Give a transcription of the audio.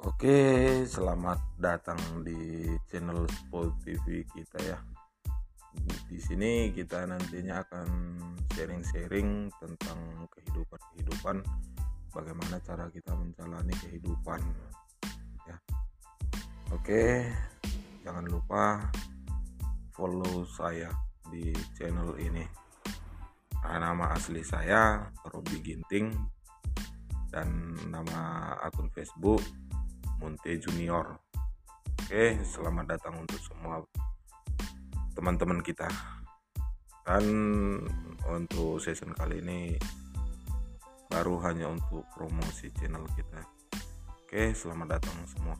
Oke, selamat datang di channel Sport TV kita ya. Di sini kita nantinya akan sharing-sharing tentang kehidupan-kehidupan, bagaimana cara kita menjalani kehidupan. Ya. Oke, jangan lupa follow saya di channel ini. Nama asli saya Robi Ginting dan nama akun Facebook Monte Junior. Oke, selamat datang untuk semua teman-teman kita. Dan untuk season kali ini baru hanya untuk promosi channel kita. Oke, selamat datang semua.